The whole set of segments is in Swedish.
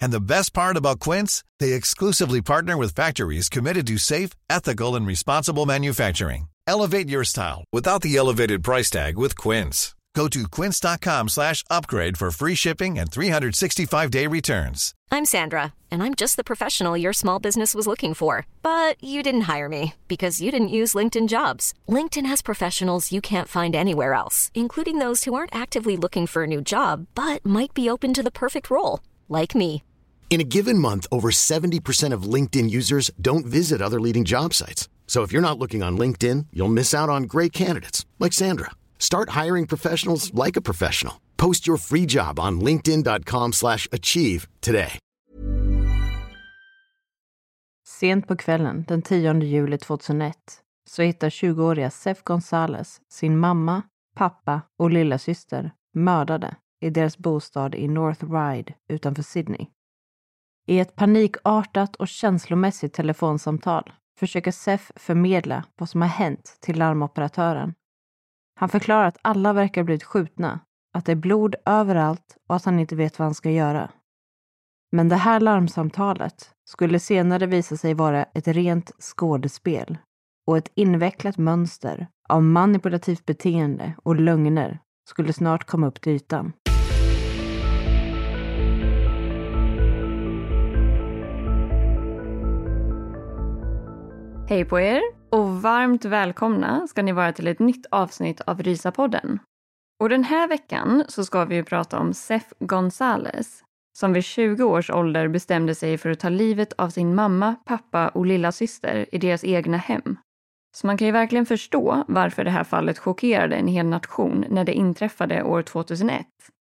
And the best part about Quince, they exclusively partner with factories committed to safe, ethical, and responsible manufacturing. Elevate your style without the elevated price tag with Quince. Go to quince.com slash upgrade for free shipping and 365-day returns. I'm Sandra, and I'm just the professional your small business was looking for. But you didn't hire me because you didn't use LinkedIn jobs. LinkedIn has professionals you can't find anywhere else, including those who aren't actively looking for a new job but might be open to the perfect role, like me. In a given month, over 70% of LinkedIn users don't visit other leading job sites. So if you're not looking on LinkedIn, you'll miss out on great candidates like Sandra. Start hiring professionals like a professional. Post your free job on linkedin.com slash achieve today. Sent på kvällen den 10 juli 2001 så hittar 20-åriga Sef Gonzales sin mamma, pappa och lilla syster mördade i deras bostad i North Ryde utanför Sydney. I ett panikartat och känslomässigt telefonsamtal försöker Sef förmedla vad som har hänt till larmoperatören. Han förklarar att alla verkar ha blivit skjutna, att det är blod överallt och att han inte vet vad han ska göra. Men det här larmsamtalet skulle senare visa sig vara ett rent skådespel och ett invecklat mönster av manipulativt beteende och lögner skulle snart komma upp till ytan. Hej på er och varmt välkomna ska ni vara till ett nytt avsnitt av Rysapodden. Och den här veckan så ska vi ju prata om Sef Gonzales som vid 20 års ålder bestämde sig för att ta livet av sin mamma, pappa och lilla syster i deras egna hem. Så man kan ju verkligen förstå varför det här fallet chockerade en hel nation när det inträffade år 2001.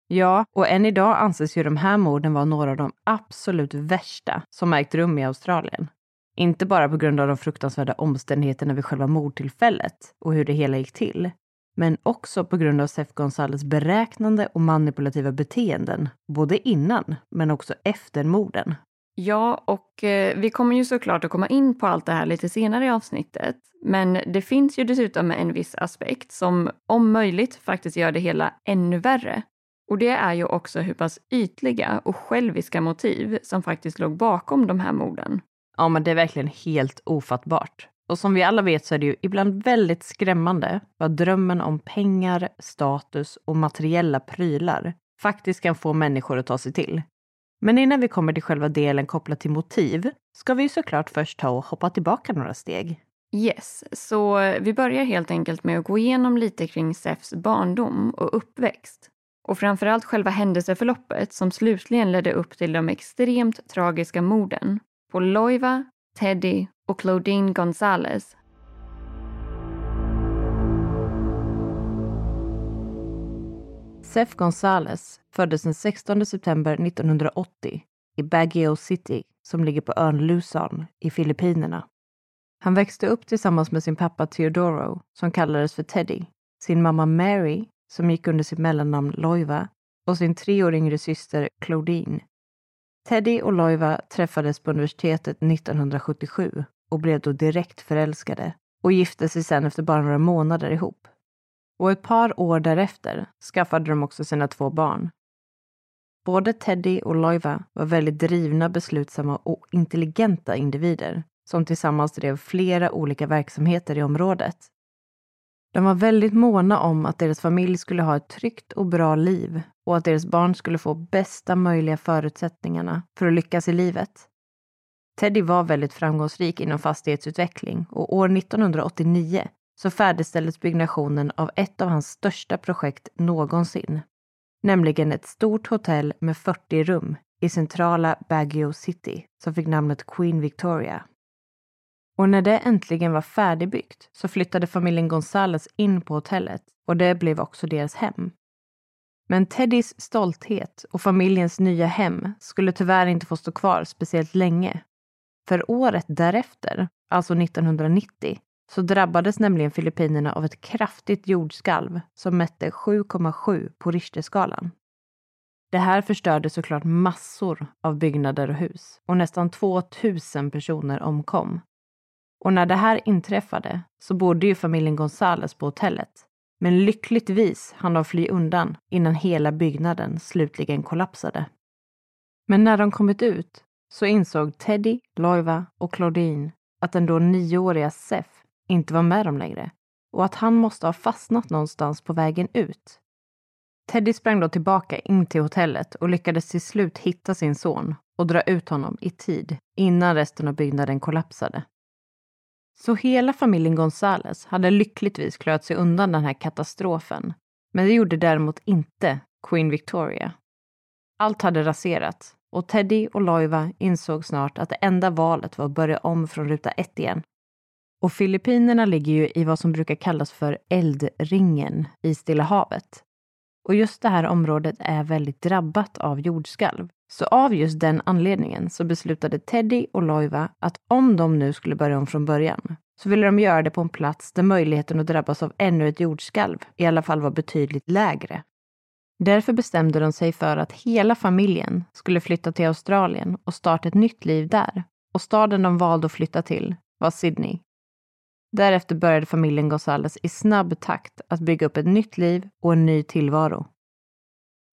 Ja, och än idag anses ju de här morden vara några av de absolut värsta som ägt rum i Australien. Inte bara på grund av de fruktansvärda omständigheterna vid själva mordtillfället och hur det hela gick till, men också på grund av Seth Gonzales beräknande och manipulativa beteenden, både innan men också efter morden. Ja, och eh, vi kommer ju såklart att komma in på allt det här lite senare i avsnittet. Men det finns ju dessutom en viss aspekt som om möjligt faktiskt gör det hela ännu värre. Och det är ju också hur pass ytliga och själviska motiv som faktiskt låg bakom de här morden. Ja, men det är verkligen helt ofattbart. Och som vi alla vet så är det ju ibland väldigt skrämmande vad drömmen om pengar, status och materiella prylar faktiskt kan få människor att ta sig till. Men innan vi kommer till själva delen kopplat till motiv ska vi ju såklart först ta och hoppa tillbaka några steg. Yes, så vi börjar helt enkelt med att gå igenom lite kring Sefs barndom och uppväxt. Och framförallt själva händelseförloppet som slutligen ledde upp till de extremt tragiska morden på Loiva, Teddy och Claudine Gonzales. Seth Gonzales föddes den 16 september 1980 i Baguio City som ligger på ön Luzon i Filippinerna. Han växte upp tillsammans med sin pappa Teodoro, som kallades för Teddy, sin mamma Mary, som gick under sitt mellannamn Loiva, och sin tre år yngre syster Claudine. Teddy och Loiva träffades på universitetet 1977 och blev då direkt förälskade och gifte sig sen efter bara några månader ihop. Och ett par år därefter skaffade de också sina två barn. Både Teddy och Loiva var väldigt drivna, beslutsamma och intelligenta individer som tillsammans drev flera olika verksamheter i området. De var väldigt måna om att deras familj skulle ha ett tryggt och bra liv och att deras barn skulle få bästa möjliga förutsättningarna för att lyckas i livet. Teddy var väldigt framgångsrik inom fastighetsutveckling och år 1989 så färdigställdes byggnationen av ett av hans största projekt någonsin. Nämligen ett stort hotell med 40 rum i centrala Baguio City som fick namnet Queen Victoria. Och när det äntligen var färdigbyggt så flyttade familjen Gonzales in på hotellet och det blev också deras hem. Men Teddys stolthet och familjens nya hem skulle tyvärr inte få stå kvar speciellt länge. För året därefter, alltså 1990, så drabbades nämligen Filippinerna av ett kraftigt jordskalv som mätte 7,7 på Richterskalan. Det här förstörde såklart massor av byggnader och hus och nästan 2000 personer omkom. Och när det här inträffade så bodde ju familjen Gonzales på hotellet. Men lyckligtvis hann de fly undan innan hela byggnaden slutligen kollapsade. Men när de kommit ut så insåg Teddy, Loiva och Claudine att den då nioåriga Seth inte var med dem längre och att han måste ha fastnat någonstans på vägen ut. Teddy sprang då tillbaka in till hotellet och lyckades till slut hitta sin son och dra ut honom i tid innan resten av byggnaden kollapsade. Så hela familjen Gonzales hade lyckligtvis klarat sig undan den här katastrofen. Men det gjorde däremot inte Queen Victoria. Allt hade raserats och Teddy och Loiva insåg snart att det enda valet var att börja om från ruta ett igen. Och Filippinerna ligger ju i vad som brukar kallas för eldringen i Stilla havet. Och just det här området är väldigt drabbat av jordskalv. Så av just den anledningen så beslutade Teddy och Loiva att om de nu skulle börja om från början så ville de göra det på en plats där möjligheten att drabbas av ännu ett jordskalv i alla fall var betydligt lägre. Därför bestämde de sig för att hela familjen skulle flytta till Australien och starta ett nytt liv där. Och staden de valde att flytta till var Sydney. Därefter började familjen Gonzales i snabb takt att bygga upp ett nytt liv och en ny tillvaro.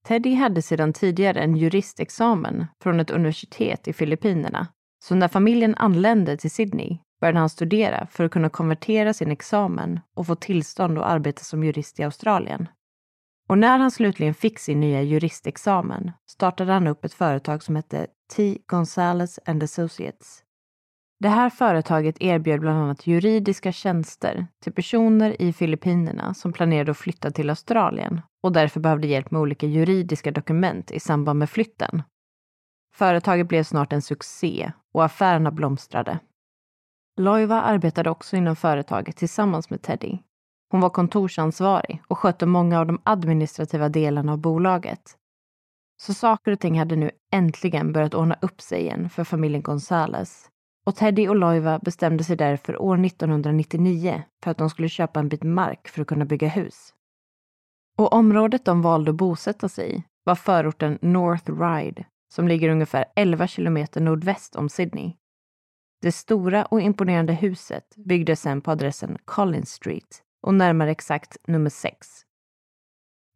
Teddy hade sedan tidigare en juristexamen från ett universitet i Filippinerna. Så när familjen anlände till Sydney började han studera för att kunna konvertera sin examen och få tillstånd att arbeta som jurist i Australien. Och när han slutligen fick sin nya juristexamen startade han upp ett företag som hette T. Gonzales and Associates. Det här företaget erbjöd bland annat juridiska tjänster till personer i Filippinerna som planerade att flytta till Australien och därför behövde hjälp med olika juridiska dokument i samband med flytten. Företaget blev snart en succé och affärerna blomstrade. Loiva arbetade också inom företaget tillsammans med Teddy. Hon var kontorsansvarig och skötte många av de administrativa delarna av bolaget. Så saker och ting hade nu äntligen börjat ordna upp sig igen för familjen Gonzales och Teddy och Loiva bestämde sig därför år 1999 för att de skulle köpa en bit mark för att kunna bygga hus. Och området de valde att bosätta sig i var förorten North Ryde som ligger ungefär 11 kilometer nordväst om Sydney. Det stora och imponerande huset byggdes sen på adressen Collins Street och närmare exakt nummer 6.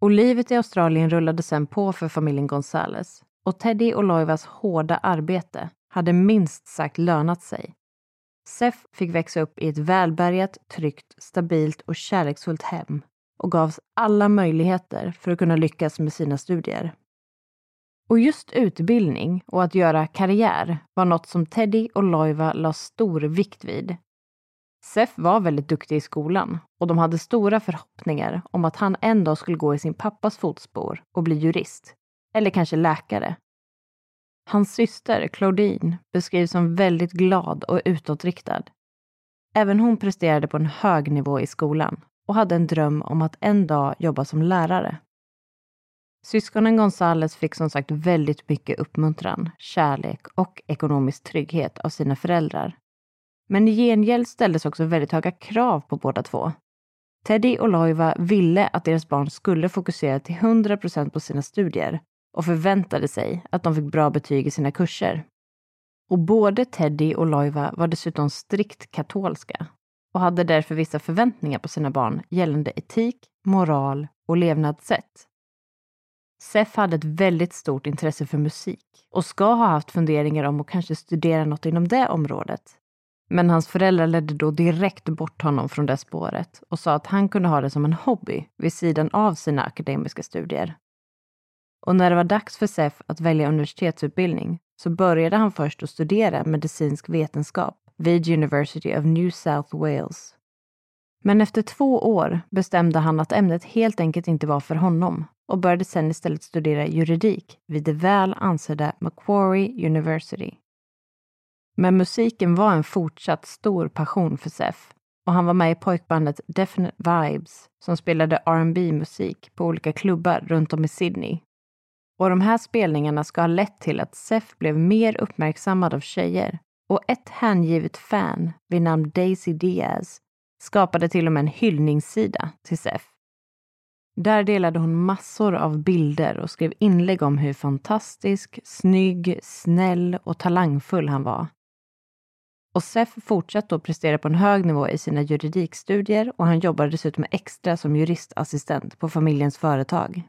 Och livet i Australien rullade sen på för familjen Gonzales och Teddy och Loivas hårda arbete hade minst sagt lönat sig. Sef fick växa upp i ett välbärgat, tryggt, stabilt och kärleksfullt hem och gavs alla möjligheter för att kunna lyckas med sina studier. Och just utbildning och att göra karriär var något som Teddy och Loiva la stor vikt vid. Sef var väldigt duktig i skolan och de hade stora förhoppningar om att han en dag skulle gå i sin pappas fotspår och bli jurist. Eller kanske läkare. Hans syster, Claudine, beskrivs som väldigt glad och utåtriktad. Även hon presterade på en hög nivå i skolan och hade en dröm om att en dag jobba som lärare. Syskonen Gonzales fick som sagt väldigt mycket uppmuntran, kärlek och ekonomisk trygghet av sina föräldrar. Men i gengäld ställdes också väldigt höga krav på båda två. Teddy och Loiva ville att deras barn skulle fokusera till 100% på sina studier och förväntade sig att de fick bra betyg i sina kurser. Och både Teddy och Loiva var dessutom strikt katolska och hade därför vissa förväntningar på sina barn gällande etik, moral och levnadssätt. Sef hade ett väldigt stort intresse för musik och ska ha haft funderingar om att kanske studera något inom det området. Men hans föräldrar ledde då direkt bort honom från det spåret och sa att han kunde ha det som en hobby vid sidan av sina akademiska studier. Och när det var dags för Sef att välja universitetsutbildning så började han först att studera medicinsk vetenskap vid University of New South Wales. Men efter två år bestämde han att ämnet helt enkelt inte var för honom och började sen istället studera juridik vid det väl ansedda Macquarie University. Men musiken var en fortsatt stor passion för Seth och han var med i pojkbandet Definite Vibes som spelade R&B musik på olika klubbar runt om i Sydney. Och de här spelningarna ska ha lett till att Seth blev mer uppmärksammad av tjejer och ett hängivet fan vid namn Daisy Diaz skapade till och med en hyllningssida till Seth. Där delade hon massor av bilder och skrev inlägg om hur fantastisk, snygg, snäll och talangfull han var. Och Seth fortsatte att prestera på en hög nivå i sina juridikstudier och han jobbade dessutom extra som juristassistent på familjens företag.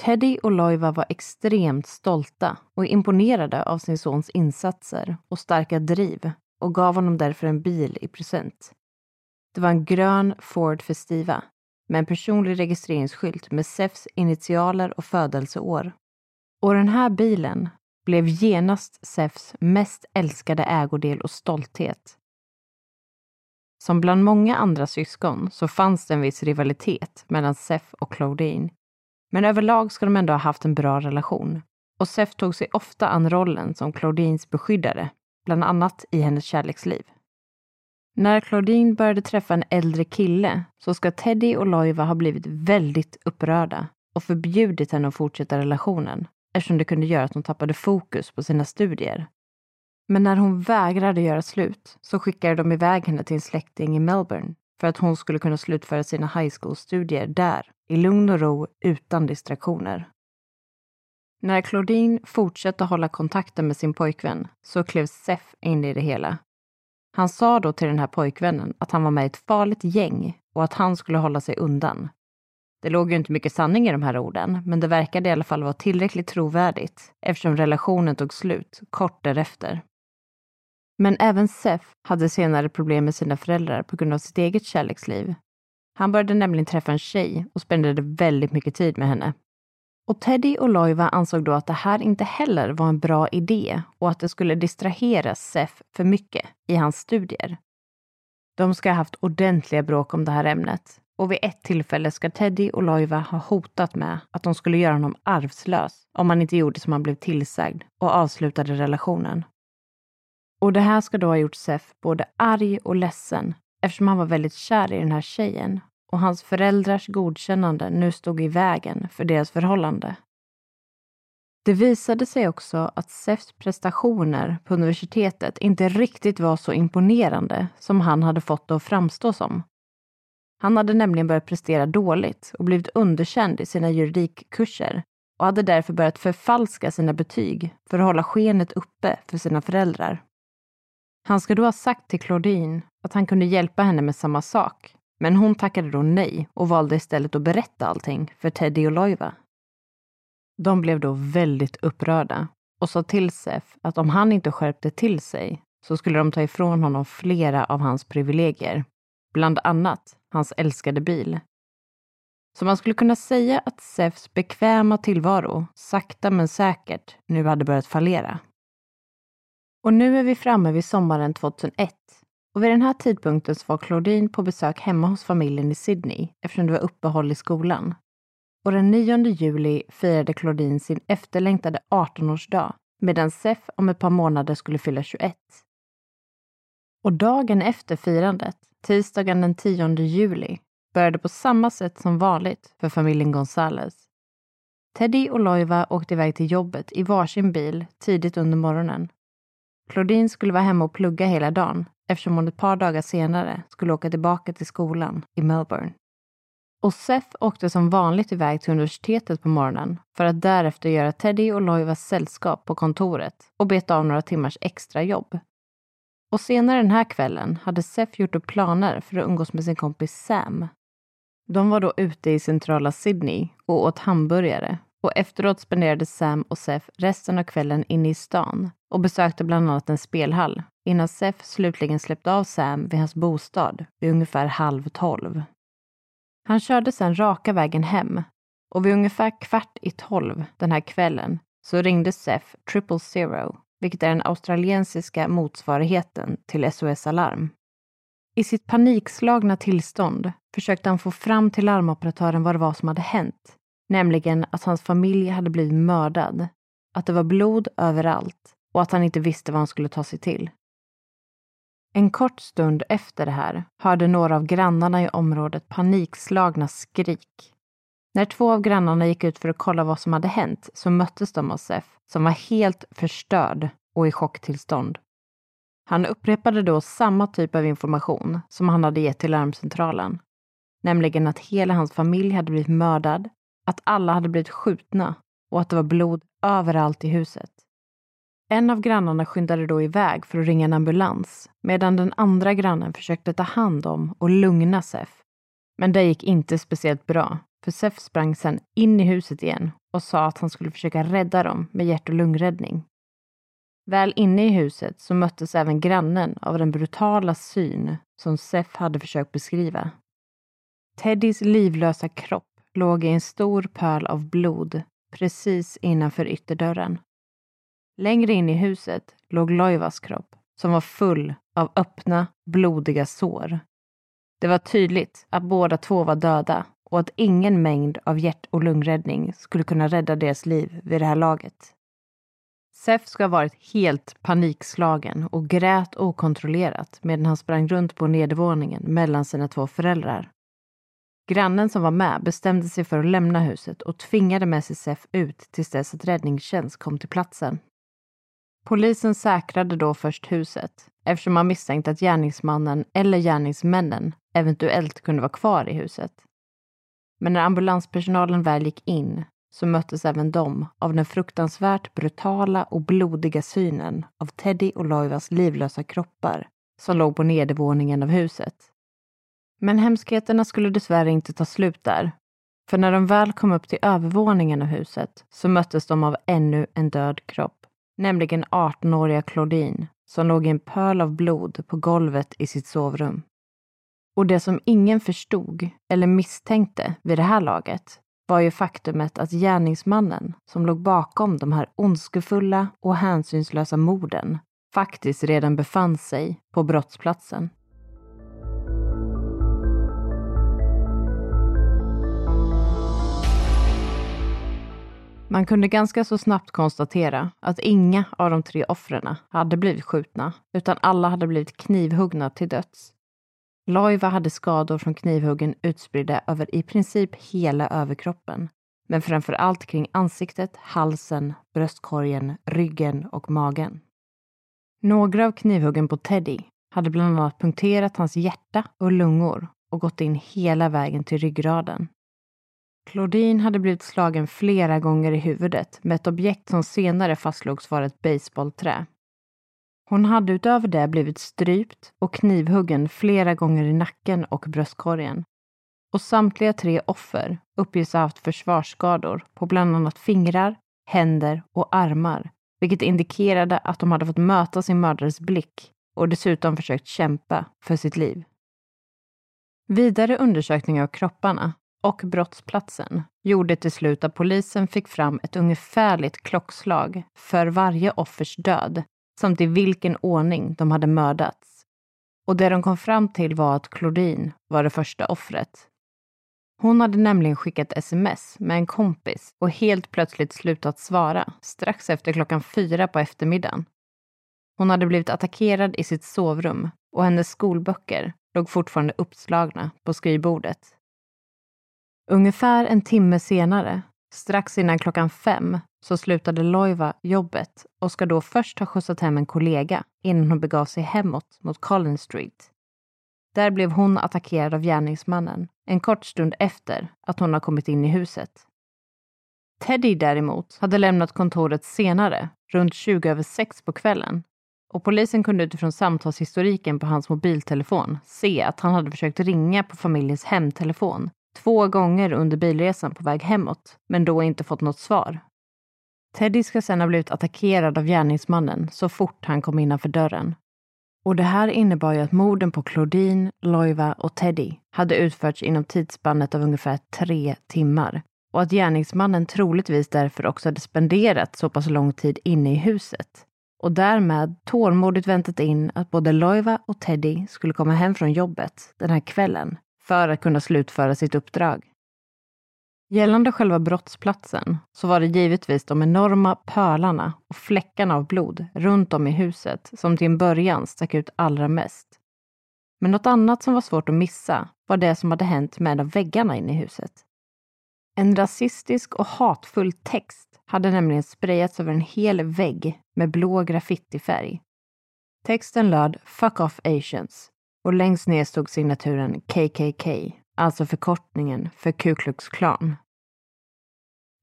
Teddy och Loiva var extremt stolta och imponerade av sin sons insatser och starka driv och gav honom därför en bil i present. Det var en grön Ford Festiva med en personlig registreringsskylt med Sefs initialer och födelseår. Och den här bilen blev genast Sefs mest älskade ägodel och stolthet. Som bland många andra syskon så fanns det en viss rivalitet mellan Sef och Claudine. Men överlag ska de ändå ha haft en bra relation. Och Sef tog sig ofta an rollen som Claudines beskyddare, bland annat i hennes kärleksliv. När Claudine började träffa en äldre kille så ska Teddy och Loiva ha blivit väldigt upprörda och förbjudit henne att fortsätta relationen eftersom det kunde göra att hon tappade fokus på sina studier. Men när hon vägrade göra slut så skickade de iväg henne till en släkting i Melbourne för att hon skulle kunna slutföra sina high school-studier där, i lugn och ro utan distraktioner. När Claudine fortsatte hålla kontakten med sin pojkvän så klev Seth in i det hela han sa då till den här pojkvännen att han var med i ett farligt gäng och att han skulle hålla sig undan. Det låg ju inte mycket sanning i de här orden, men det verkade i alla fall vara tillräckligt trovärdigt eftersom relationen tog slut kort därefter. Men även Seth hade senare problem med sina föräldrar på grund av sitt eget kärleksliv. Han började nämligen träffa en tjej och spenderade väldigt mycket tid med henne. Och Teddy och Loiva ansåg då att det här inte heller var en bra idé och att det skulle distrahera Seth för mycket i hans studier. De ska ha haft ordentliga bråk om det här ämnet och vid ett tillfälle ska Teddy och Loiva ha hotat med att de skulle göra honom arvslös om han inte gjorde som han blev tillsagd och avslutade relationen. Och det här ska då ha gjort Seth både arg och ledsen eftersom han var väldigt kär i den här tjejen och hans föräldrars godkännande nu stod i vägen för deras förhållande. Det visade sig också att Sefs prestationer på universitetet inte riktigt var så imponerande som han hade fått det att framstå som. Han hade nämligen börjat prestera dåligt och blivit underkänd i sina juridikkurser och hade därför börjat förfalska sina betyg för att hålla skenet uppe för sina föräldrar. Han ska då ha sagt till Claudine att han kunde hjälpa henne med samma sak, men hon tackade då nej och valde istället att berätta allting för Teddy och Loiva. De blev då väldigt upprörda och sa till Seth att om han inte skärpte till sig så skulle de ta ifrån honom flera av hans privilegier, bland annat hans älskade bil. Så man skulle kunna säga att Sefs bekväma tillvaro sakta men säkert nu hade börjat fallera. Och nu är vi framme vid sommaren 2001 och vid den här tidpunkten så var Claudine på besök hemma hos familjen i Sydney eftersom det var uppehåll i skolan. Och den 9 juli firade Claudine sin efterlängtade 18-årsdag medan Seth om ett par månader skulle fylla 21. Och dagen efter firandet, tisdagen den 10 juli, började på samma sätt som vanligt för familjen Gonzales. Teddy och Loiva åkte iväg till jobbet i varsin bil tidigt under morgonen. Claudine skulle vara hemma och plugga hela dagen eftersom hon ett par dagar senare skulle åka tillbaka till skolan i Melbourne. Och Seth åkte som vanligt iväg till universitetet på morgonen för att därefter göra Teddy och Loivas sällskap på kontoret och beta av några timmars extra jobb. Och senare den här kvällen hade Seth gjort upp planer för att umgås med sin kompis Sam. De var då ute i centrala Sydney och åt hamburgare och efteråt spenderade Sam och Seth resten av kvällen inne i stan och besökte bland annat en spelhall innan Seth slutligen släppte av Sam vid hans bostad vid ungefär halv tolv. Han körde sedan raka vägen hem och vid ungefär kvart i tolv den här kvällen så ringde Seth Triple Zero, vilket är den australiensiska motsvarigheten till SOS Alarm. I sitt panikslagna tillstånd försökte han få fram till larmoperatören vad det var som hade hänt. Nämligen att hans familj hade blivit mördad, att det var blod överallt och att han inte visste vad han skulle ta sig till. En kort stund efter det här hörde några av grannarna i området panikslagna skrik. När två av grannarna gick ut för att kolla vad som hade hänt så möttes de av Sef som var helt förstörd och i chocktillstånd. Han upprepade då samma typ av information som han hade gett till larmcentralen. Nämligen att hela hans familj hade blivit mördad, att alla hade blivit skjutna och att det var blod överallt i huset. En av grannarna skyndade då iväg för att ringa en ambulans medan den andra grannen försökte ta hand om och lugna Sef. Men det gick inte speciellt bra, för Sef sprang sedan in i huset igen och sa att han skulle försöka rädda dem med hjärt och lungräddning. Väl inne i huset så möttes även grannen av den brutala syn som Sef hade försökt beskriva. Teddys livlösa kropp låg i en stor pöl av blod precis innanför ytterdörren. Längre in i huset låg Loivas kropp som var full av öppna, blodiga sår. Det var tydligt att båda två var döda och att ingen mängd av hjärt och lungräddning skulle kunna rädda deras liv vid det här laget. Sef ska ha varit helt panikslagen och grät okontrollerat medan han sprang runt på nedervåningen mellan sina två föräldrar. Grannen som var med bestämde sig för att lämna huset och tvingade med sig Sef ut tills dess att räddningstjänst kom till platsen. Polisen säkrade då först huset eftersom man misstänkte att gärningsmannen eller gärningsmännen eventuellt kunde vara kvar i huset. Men när ambulanspersonalen väl gick in så möttes även de av den fruktansvärt brutala och blodiga synen av Teddy och Loivas livlösa kroppar som låg på nedervåningen av huset. Men hemskheterna skulle dessvärre inte ta slut där. För när de väl kom upp till övervåningen av huset så möttes de av ännu en död kropp, nämligen 18-åriga Claudine som låg i en pöl av blod på golvet i sitt sovrum. Och det som ingen förstod eller misstänkte vid det här laget var ju faktumet att gärningsmannen som låg bakom de här ondskefulla och hänsynslösa morden faktiskt redan befann sig på brottsplatsen. Man kunde ganska så snabbt konstatera att inga av de tre offren hade blivit skjutna, utan alla hade blivit knivhuggna till döds. Loiva hade skador från knivhuggen utspridda över i princip hela överkroppen, men framför allt kring ansiktet, halsen, bröstkorgen, ryggen och magen. Några av knivhuggen på Teddy hade bland annat punkterat hans hjärta och lungor och gått in hela vägen till ryggraden. Claudine hade blivit slagen flera gånger i huvudet med ett objekt som senare fastslogs vara ett baseballträ. Hon hade utöver det blivit strypt och knivhuggen flera gånger i nacken och bröstkorgen. Och samtliga tre offer uppges ha haft försvarsskador på bland annat fingrar, händer och armar, vilket indikerade att de hade fått möta sin mördares blick och dessutom försökt kämpa för sitt liv. Vidare undersökning av kropparna och brottsplatsen gjorde till slut att polisen fick fram ett ungefärligt klockslag för varje offers död samt i vilken ordning de hade mördats. Och det de kom fram till var att Claudine var det första offret. Hon hade nämligen skickat sms med en kompis och helt plötsligt slutat svara strax efter klockan fyra på eftermiddagen. Hon hade blivit attackerad i sitt sovrum och hennes skolböcker låg fortfarande uppslagna på skrivbordet. Ungefär en timme senare, strax innan klockan fem, så slutade Loiva jobbet och ska då först ha skjutsat hem en kollega innan hon begav sig hemåt mot Collins Street. Där blev hon attackerad av gärningsmannen en kort stund efter att hon har kommit in i huset. Teddy däremot hade lämnat kontoret senare, runt 20 över 6 på kvällen. Och polisen kunde utifrån samtalshistoriken på hans mobiltelefon se att han hade försökt ringa på familjens hemtelefon två gånger under bilresan på väg hemåt, men då inte fått något svar. Teddy ska sedan ha blivit attackerad av gärningsmannen så fort han kom innanför dörren. Och det här innebar ju att morden på Claudine, Loiva och Teddy hade utförts inom tidsspannet av ungefär tre timmar och att gärningsmannen troligtvis därför också hade spenderat så pass lång tid inne i huset. och därmed tålmodigt väntat in att både Loiva och Teddy skulle komma hem från jobbet den här kvällen för att kunna slutföra sitt uppdrag. Gällande själva brottsplatsen så var det givetvis de enorma pölarna och fläckarna av blod runt om i huset som till en början stack ut allra mest. Men något annat som var svårt att missa var det som hade hänt med en av väggarna inne i huset. En rasistisk och hatfull text hade nämligen sprayats över en hel vägg med blå graffitifärg. Texten löd “Fuck off asians” och längst ner stod signaturen KKK, alltså förkortningen för Ku Klux Klan.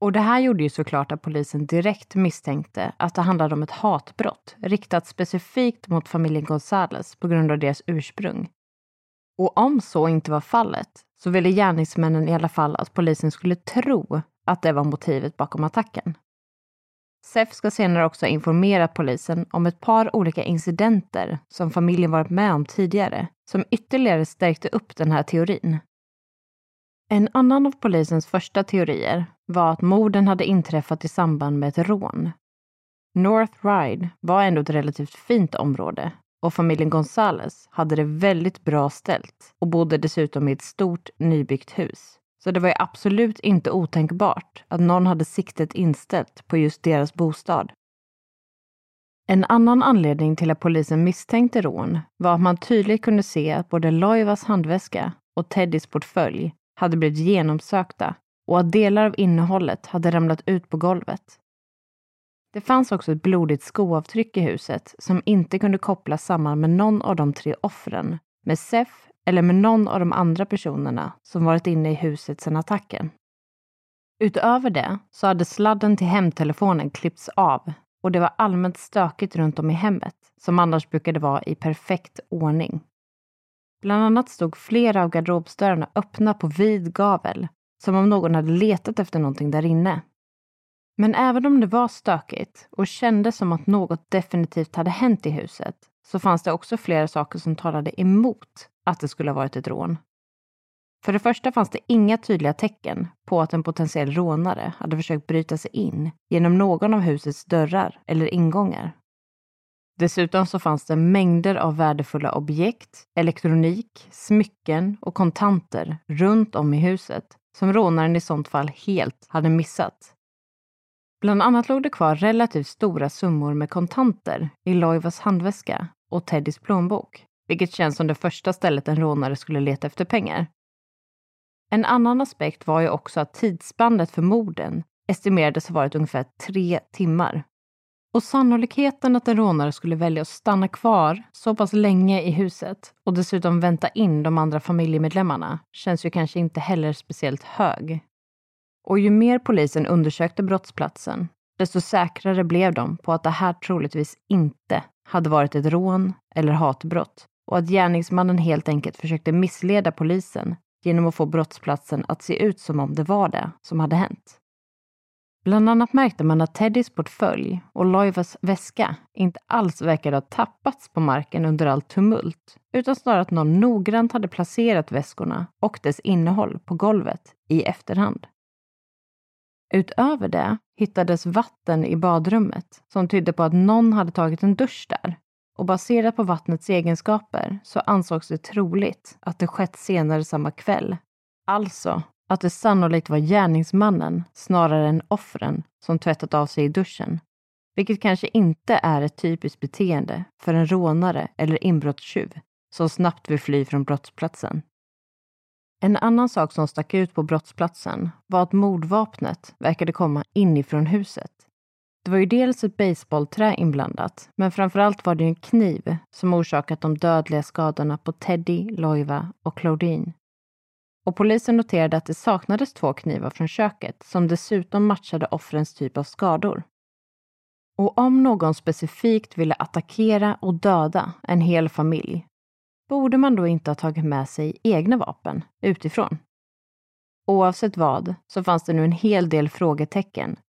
Och det här gjorde ju såklart att polisen direkt misstänkte att det handlade om ett hatbrott riktat specifikt mot familjen Gonzales på grund av deras ursprung. Och om så inte var fallet så ville gärningsmännen i alla fall att polisen skulle tro att det var motivet bakom attacken. SEF ska senare också ha informerat polisen om ett par olika incidenter som familjen varit med om tidigare, som ytterligare stärkte upp den här teorin. En annan av polisens första teorier var att morden hade inträffat i samband med ett rån. North Ride var ändå ett relativt fint område och familjen Gonzales hade det väldigt bra ställt och bodde dessutom i ett stort nybyggt hus. Så det var ju absolut inte otänkbart att någon hade siktet inställt på just deras bostad. En annan anledning till att polisen misstänkte rån var att man tydligt kunde se att både Loivas handväska och Teddys portfölj hade blivit genomsökta och att delar av innehållet hade ramlat ut på golvet. Det fanns också ett blodigt skoavtryck i huset som inte kunde kopplas samman med någon av de tre offren, med Sef eller med någon av de andra personerna som varit inne i huset sedan attacken. Utöver det så hade sladden till hemtelefonen klippts av och det var allmänt stökigt runt om i hemmet, som annars brukade vara i perfekt ordning. Bland annat stod flera av garderobsdörrarna öppna på vid gavel, som om någon hade letat efter någonting där inne. Men även om det var stökigt och kändes som att något definitivt hade hänt i huset så fanns det också flera saker som talade emot att det skulle ha varit ett rån. För det första fanns det inga tydliga tecken på att en potentiell rånare hade försökt bryta sig in genom någon av husets dörrar eller ingångar. Dessutom så fanns det mängder av värdefulla objekt, elektronik, smycken och kontanter runt om i huset som rånaren i sånt fall helt hade missat. Bland annat låg det kvar relativt stora summor med kontanter i Loivas handväska och Teddys plånbok, vilket känns som det första stället en rånare skulle leta efter pengar. En annan aspekt var ju också att tidsspannet för morden estimerades ha varit ungefär tre timmar. Och sannolikheten att en rånare skulle välja att stanna kvar så pass länge i huset och dessutom vänta in de andra familjemedlemmarna känns ju kanske inte heller speciellt hög. Och ju mer polisen undersökte brottsplatsen, desto säkrare blev de på att det här troligtvis inte hade varit ett rån eller hatbrott och att gärningsmannen helt enkelt försökte missleda polisen genom att få brottsplatsen att se ut som om det var det som hade hänt. Bland annat märkte man att Teddys portfölj och Loivas väska inte alls verkade ha tappats på marken under allt tumult, utan snarare att någon noggrant hade placerat väskorna och dess innehåll på golvet i efterhand. Utöver det hittades vatten i badrummet som tydde på att någon hade tagit en dusch där. Och baserat på vattnets egenskaper så ansågs det troligt att det skett senare samma kväll. Alltså att det sannolikt var gärningsmannen snarare än offren som tvättat av sig i duschen. Vilket kanske inte är ett typiskt beteende för en rånare eller inbrottstjuv som snabbt vill fly från brottsplatsen. En annan sak som stack ut på brottsplatsen var att mordvapnet verkade komma inifrån huset. Det var ju dels ett baseballträ inblandat, men framförallt var det en kniv som orsakat de dödliga skadorna på Teddy, Loiva och Claudine. Och polisen noterade att det saknades två knivar från köket som dessutom matchade offrens typ av skador. Och om någon specifikt ville attackera och döda en hel familj borde man då inte ha tagit med sig egna vapen utifrån? Oavsett vad så fanns det nu en hel del frågetecken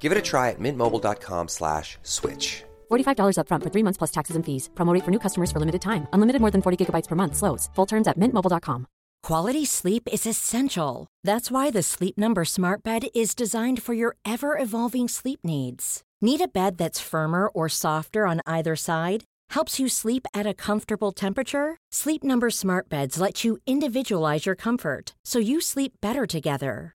Give it a try at mintmobile.com slash switch. $45 upfront for three months plus taxes and fees. Promo rate for new customers for limited time. Unlimited more than 40 gigabytes per month. Slows. Full terms at mintmobile.com. Quality sleep is essential. That's why the Sleep Number Smart Bed is designed for your ever evolving sleep needs. Need a bed that's firmer or softer on either side? Helps you sleep at a comfortable temperature? Sleep Number Smart Beds let you individualize your comfort so you sleep better together.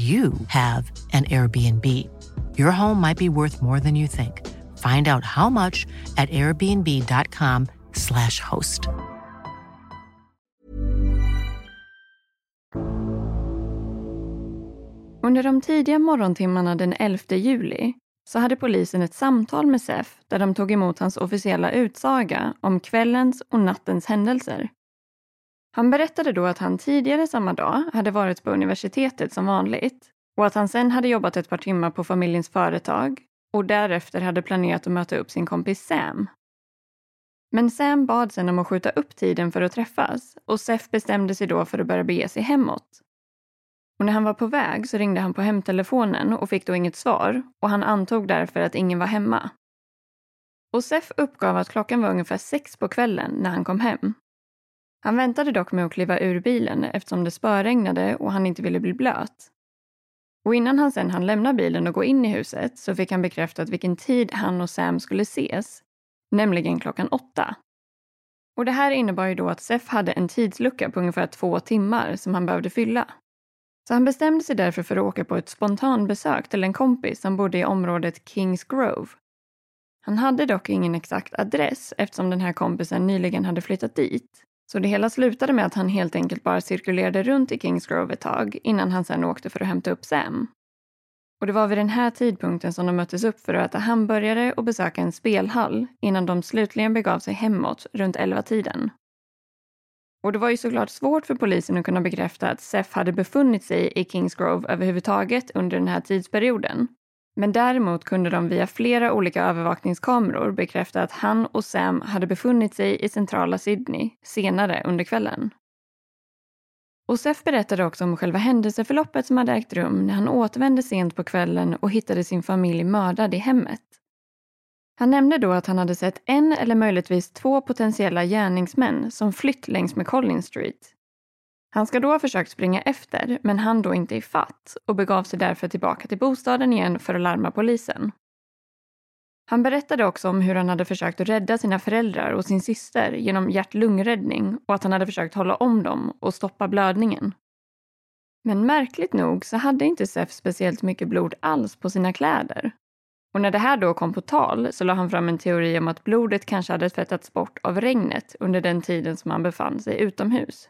you have an Airbnb. Your home might be worth more than you think. Find out how much at airbnb.com/slash host. Under de tidiga morgontimmarna den 11 juli så hade polisen ett samtal med Sef där de tog emot hans officiella utsaga om kvällens och nattens händelser. Han berättade då att han tidigare samma dag hade varit på universitetet som vanligt och att han sen hade jobbat ett par timmar på familjens företag och därefter hade planerat att möta upp sin kompis Sam. Men Sam bad sen om att skjuta upp tiden för att träffas och Seth bestämde sig då för att börja bege sig hemåt. Och när han var på väg så ringde han på hemtelefonen och fick då inget svar och han antog därför att ingen var hemma. Och Seth uppgav att klockan var ungefär sex på kvällen när han kom hem han väntade dock med att kliva ur bilen eftersom det spöregnade och han inte ville bli blöt. Och innan han sen hann lämna bilen och gå in i huset så fick han bekräftat vilken tid han och Sam skulle ses, nämligen klockan åtta. Och det här innebar ju då att Sef hade en tidslucka på ungefär två timmar som han behövde fylla. Så han bestämde sig därför för att åka på ett spontanbesök till en kompis som bodde i området Kings Grove. Han hade dock ingen exakt adress eftersom den här kompisen nyligen hade flyttat dit. Så det hela slutade med att han helt enkelt bara cirkulerade runt i Kingsgrove ett tag innan han sen åkte för att hämta upp Sam. Och det var vid den här tidpunkten som de möttes upp för att äta hamburgare och besöka en spelhall innan de slutligen begav sig hemåt runt 11-tiden. Och det var ju såklart svårt för polisen att kunna bekräfta att Seth hade befunnit sig i Kingsgrove överhuvudtaget under den här tidsperioden. Men däremot kunde de via flera olika övervakningskameror bekräfta att han och Sam hade befunnit sig i centrala Sydney senare under kvällen. Osef berättade också om själva händelseförloppet som hade ägt rum när han återvände sent på kvällen och hittade sin familj mördad i hemmet. Han nämnde då att han hade sett en eller möjligtvis två potentiella gärningsmän som flytt längs med Collins Street han ska då ha försökt springa efter, men han då inte i fatt och begav sig därför tillbaka till bostaden igen för att larma polisen. Han berättade också om hur han hade försökt att rädda sina föräldrar och sin syster genom hjärt-lungräddning och att han hade försökt hålla om dem och stoppa blödningen. Men märkligt nog så hade inte Sef speciellt mycket blod alls på sina kläder. Och när det här då kom på tal så la han fram en teori om att blodet kanske hade tvättats bort av regnet under den tiden som han befann sig utomhus.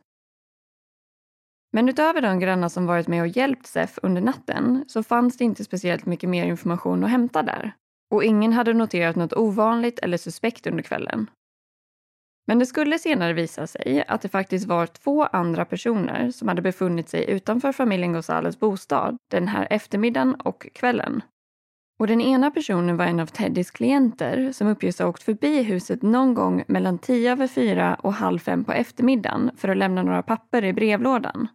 Men utöver de grannar som varit med och hjälpt Sef under natten så fanns det inte speciellt mycket mer information att hämta där. Och ingen hade noterat något ovanligt eller suspekt under kvällen. Men det skulle senare visa sig att det faktiskt var två andra personer som hade befunnit sig utanför familjen Gonzales bostad den här eftermiddagen och kvällen. Och den ena personen var en av Teddys klienter som uppges ha åkt förbi huset någon gång mellan tio över fyra och halv fem på eftermiddagen för att lämna några papper i brevlådan.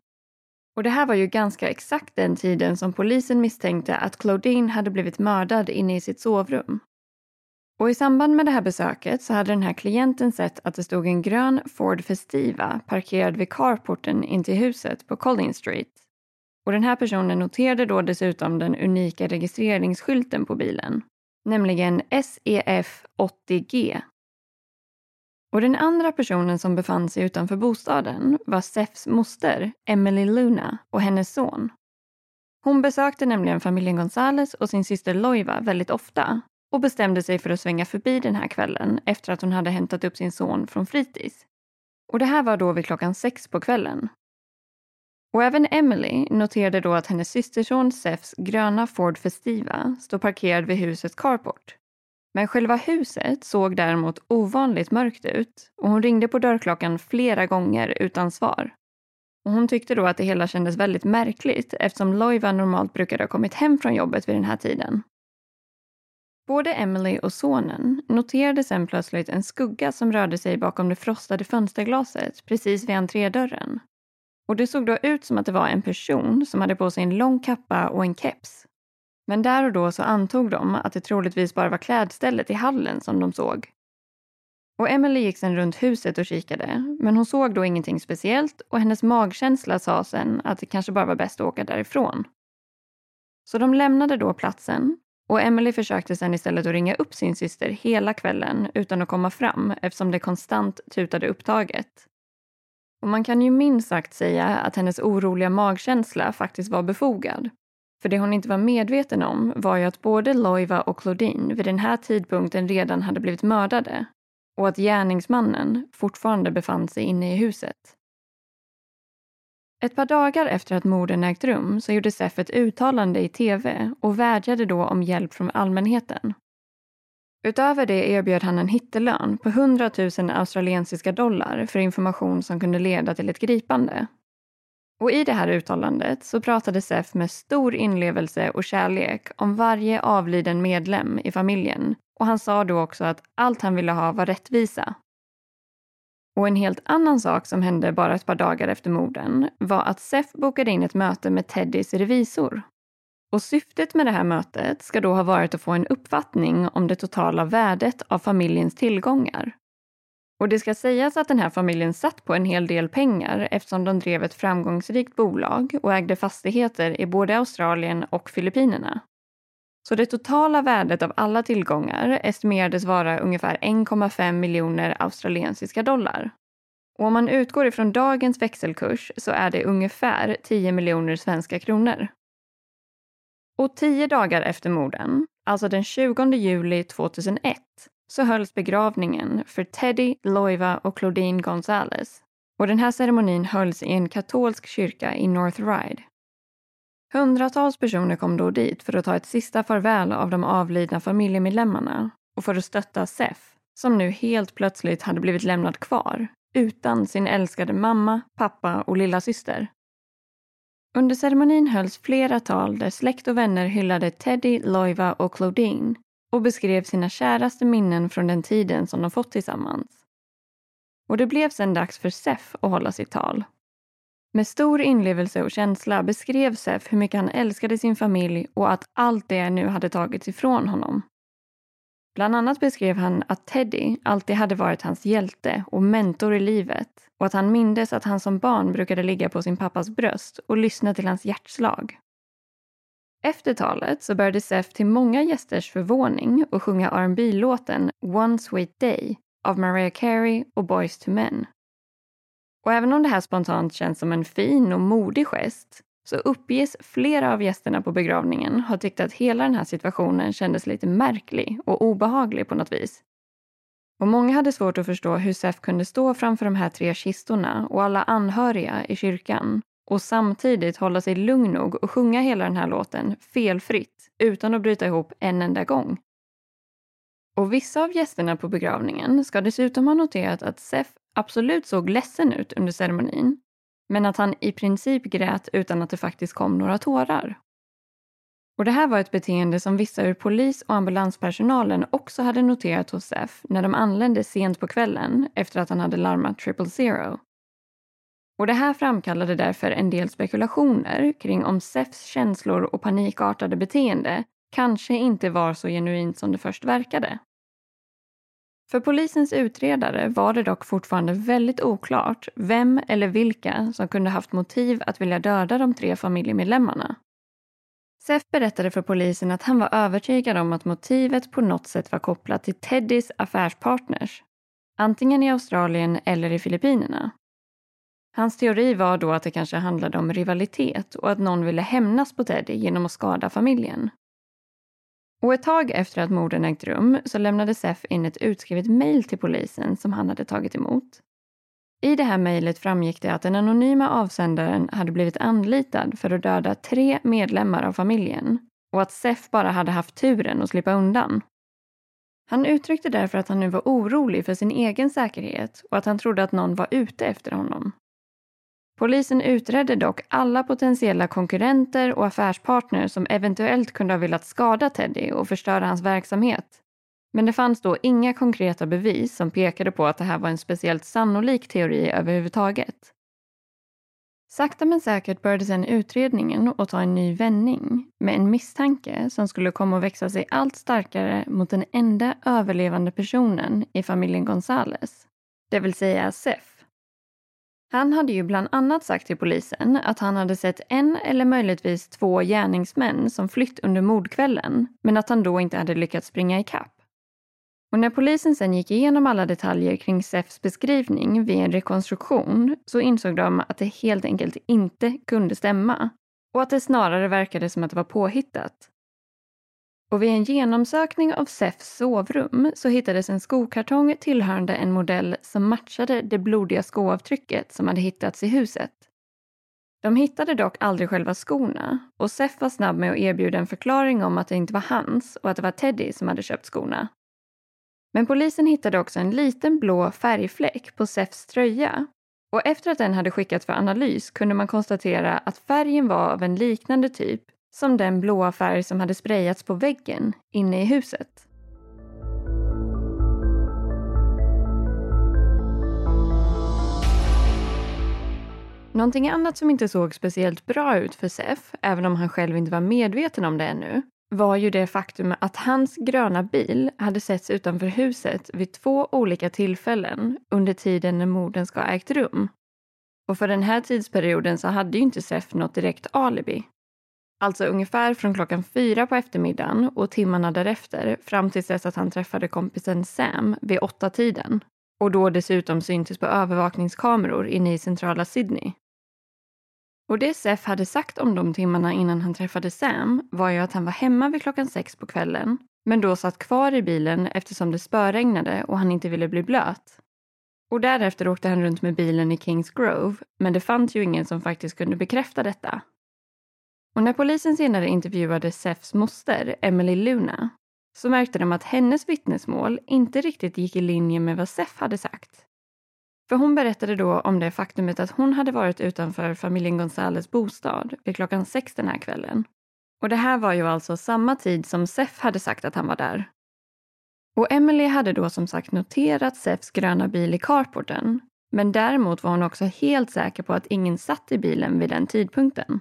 Och det här var ju ganska exakt den tiden som polisen misstänkte att Claudine hade blivit mördad inne i sitt sovrum. Och i samband med det här besöket så hade den här klienten sett att det stod en grön Ford Festiva parkerad vid carporten in till huset på Collins Street. Och den här personen noterade då dessutom den unika registreringsskylten på bilen, nämligen SEF 80G. Och den andra personen som befann sig utanför bostaden var Sefs moster, Emily Luna, och hennes son. Hon besökte nämligen familjen Gonzales och sin syster Loiva väldigt ofta och bestämde sig för att svänga förbi den här kvällen efter att hon hade hämtat upp sin son från fritids. Och det här var då vid klockan sex på kvällen. Och även Emily noterade då att hennes systerson Sefs gröna Ford Festiva stod parkerad vid husets carport. Men själva huset såg däremot ovanligt mörkt ut och hon ringde på dörrklockan flera gånger utan svar. Och hon tyckte då att det hela kändes väldigt märkligt eftersom Loiva normalt brukade ha kommit hem från jobbet vid den här tiden. Både Emily och sonen noterade sen plötsligt en skugga som rörde sig bakom det frostade fönsterglaset precis vid entrédörren. Och det såg då ut som att det var en person som hade på sig en lång kappa och en keps. Men där och då så antog de att det troligtvis bara var klädstället i hallen som de såg. Och Emily gick sen runt huset och kikade, men hon såg då ingenting speciellt och hennes magkänsla sa sen att det kanske bara var bäst att åka därifrån. Så de lämnade då platsen och Emily försökte sen istället att ringa upp sin syster hela kvällen utan att komma fram eftersom det konstant tutade upptaget. Och man kan ju minst sagt säga att hennes oroliga magkänsla faktiskt var befogad. För det hon inte var medveten om var ju att både Loiva och Claudine vid den här tidpunkten redan hade blivit mördade och att gärningsmannen fortfarande befann sig inne i huset. Ett par dagar efter att morden ägt rum så gjorde Sef ett uttalande i tv och vädjade då om hjälp från allmänheten. Utöver det erbjöd han en hittelön på 100 000 australiensiska dollar för information som kunde leda till ett gripande. Och i det här uttalandet så pratade Sef med stor inlevelse och kärlek om varje avliden medlem i familjen och han sa då också att allt han ville ha var rättvisa. Och en helt annan sak som hände bara ett par dagar efter morden var att Sef bokade in ett möte med Teddys revisor. Och syftet med det här mötet ska då ha varit att få en uppfattning om det totala värdet av familjens tillgångar. Och det ska sägas att den här familjen satt på en hel del pengar eftersom de drev ett framgångsrikt bolag och ägde fastigheter i både Australien och Filippinerna. Så det totala värdet av alla tillgångar estimerades vara ungefär 1,5 miljoner australiensiska dollar. Och om man utgår ifrån dagens växelkurs så är det ungefär 10 miljoner svenska kronor. Och tio dagar efter morden, alltså den 20 juli 2001, så hölls begravningen för Teddy, Loiva och Claudine Gonzales. Och den här ceremonin hölls i en katolsk kyrka i North Ride. Hundratals personer kom då dit för att ta ett sista farväl av de avlidna familjemedlemmarna och för att stötta Seth, som nu helt plötsligt hade blivit lämnad kvar utan sin älskade mamma, pappa och lilla syster. Under ceremonin hölls flera tal där släkt och vänner hyllade Teddy, Loiva och Claudine och beskrev sina käraste minnen från den tiden som de fått tillsammans. Och det blev sedan dags för Sef att hålla sitt tal. Med stor inlevelse och känsla beskrev Sef hur mycket han älskade sin familj och att allt det nu hade tagits ifrån honom. Bland annat beskrev han att Teddy alltid hade varit hans hjälte och mentor i livet och att han mindes att han som barn brukade ligga på sin pappas bröst och lyssna till hans hjärtslag. Efter talet så började Sef till många gästers förvåning att sjunga rb låten One Sweet Day av Mariah Carey och Boys to Men. Och även om det här spontant känns som en fin och modig gest så uppges flera av gästerna på begravningen ha tyckt att hela den här situationen kändes lite märklig och obehaglig på något vis. Och många hade svårt att förstå hur Sef kunde stå framför de här tre kistorna och alla anhöriga i kyrkan och samtidigt hålla sig lugn nog och sjunga hela den här låten felfritt utan att bryta ihop en enda gång. Och vissa av gästerna på begravningen ska dessutom ha noterat att Seth absolut såg ledsen ut under ceremonin, men att han i princip grät utan att det faktiskt kom några tårar. Och Det här var ett beteende som vissa ur polis och ambulanspersonalen också hade noterat hos Seth när de anlände sent på kvällen efter att han hade larmat triple zero. Och Det här framkallade därför en del spekulationer kring om Sefs känslor och panikartade beteende kanske inte var så genuint som det först verkade. För polisens utredare var det dock fortfarande väldigt oklart vem eller vilka som kunde haft motiv att vilja döda de tre familjemedlemmarna. Seth berättade för polisen att han var övertygad om att motivet på något sätt var kopplat till Teddys affärspartners, antingen i Australien eller i Filippinerna. Hans teori var då att det kanske handlade om rivalitet och att någon ville hämnas på Teddy genom att skada familjen. Och ett tag efter att morden ägt rum så lämnade Seth in ett utskrivet mejl till polisen som han hade tagit emot. I det här mejlet framgick det att den anonyma avsändaren hade blivit anlitad för att döda tre medlemmar av familjen och att Seth bara hade haft turen att slippa undan. Han uttryckte därför att han nu var orolig för sin egen säkerhet och att han trodde att någon var ute efter honom. Polisen utredde dock alla potentiella konkurrenter och affärspartner som eventuellt kunde ha velat skada Teddy och förstöra hans verksamhet. Men det fanns då inga konkreta bevis som pekade på att det här var en speciellt sannolik teori överhuvudtaget. Sakta men säkert började sedan utredningen att ta en ny vändning med en misstanke som skulle komma att växa sig allt starkare mot den enda överlevande personen i familjen Gonzales, det vill säga Seth. Han hade ju bland annat sagt till polisen att han hade sett en eller möjligtvis två gärningsmän som flytt under mordkvällen, men att han då inte hade lyckats springa ikapp. Och när polisen sen gick igenom alla detaljer kring Sefs beskrivning vid en rekonstruktion så insåg de att det helt enkelt inte kunde stämma och att det snarare verkade som att det var påhittat. Och vid en genomsökning av Sefs sovrum så hittades en skokartong tillhörande en modell som matchade det blodiga skoavtrycket som hade hittats i huset. De hittade dock aldrig själva skorna och Sef var snabb med att erbjuda en förklaring om att det inte var hans och att det var Teddy som hade köpt skorna. Men polisen hittade också en liten blå färgfläck på Sefs tröja och efter att den hade skickats för analys kunde man konstatera att färgen var av en liknande typ som den blåa färg som hade sprayats på väggen inne i huset. Någonting annat som inte såg speciellt bra ut för Sef, även om han själv inte var medveten om det ännu, var ju det faktum att hans gröna bil hade setts utanför huset vid två olika tillfällen under tiden när morden ska ha ägt rum. Och för den här tidsperioden så hade ju inte Sef något direkt alibi. Alltså ungefär från klockan fyra på eftermiddagen och timmarna därefter fram till dess att han träffade kompisen Sam vid åtta tiden och då dessutom syntes på övervakningskameror inne i centrala Sydney. Och det Seth hade sagt om de timmarna innan han träffade Sam var ju att han var hemma vid klockan sex på kvällen men då satt kvar i bilen eftersom det spöregnade och han inte ville bli blöt. Och därefter åkte han runt med bilen i Kings Grove men det fanns ju ingen som faktiskt kunde bekräfta detta. Och när polisen senare intervjuade Sefs moster, Emily Luna, så märkte de att hennes vittnesmål inte riktigt gick i linje med vad Sef hade sagt. För hon berättade då om det faktumet att hon hade varit utanför familjen Gonzales bostad vid klockan sex den här kvällen. Och det här var ju alltså samma tid som Sef hade sagt att han var där. Och Emily hade då som sagt noterat Sefs gröna bil i carporten, men däremot var hon också helt säker på att ingen satt i bilen vid den tidpunkten.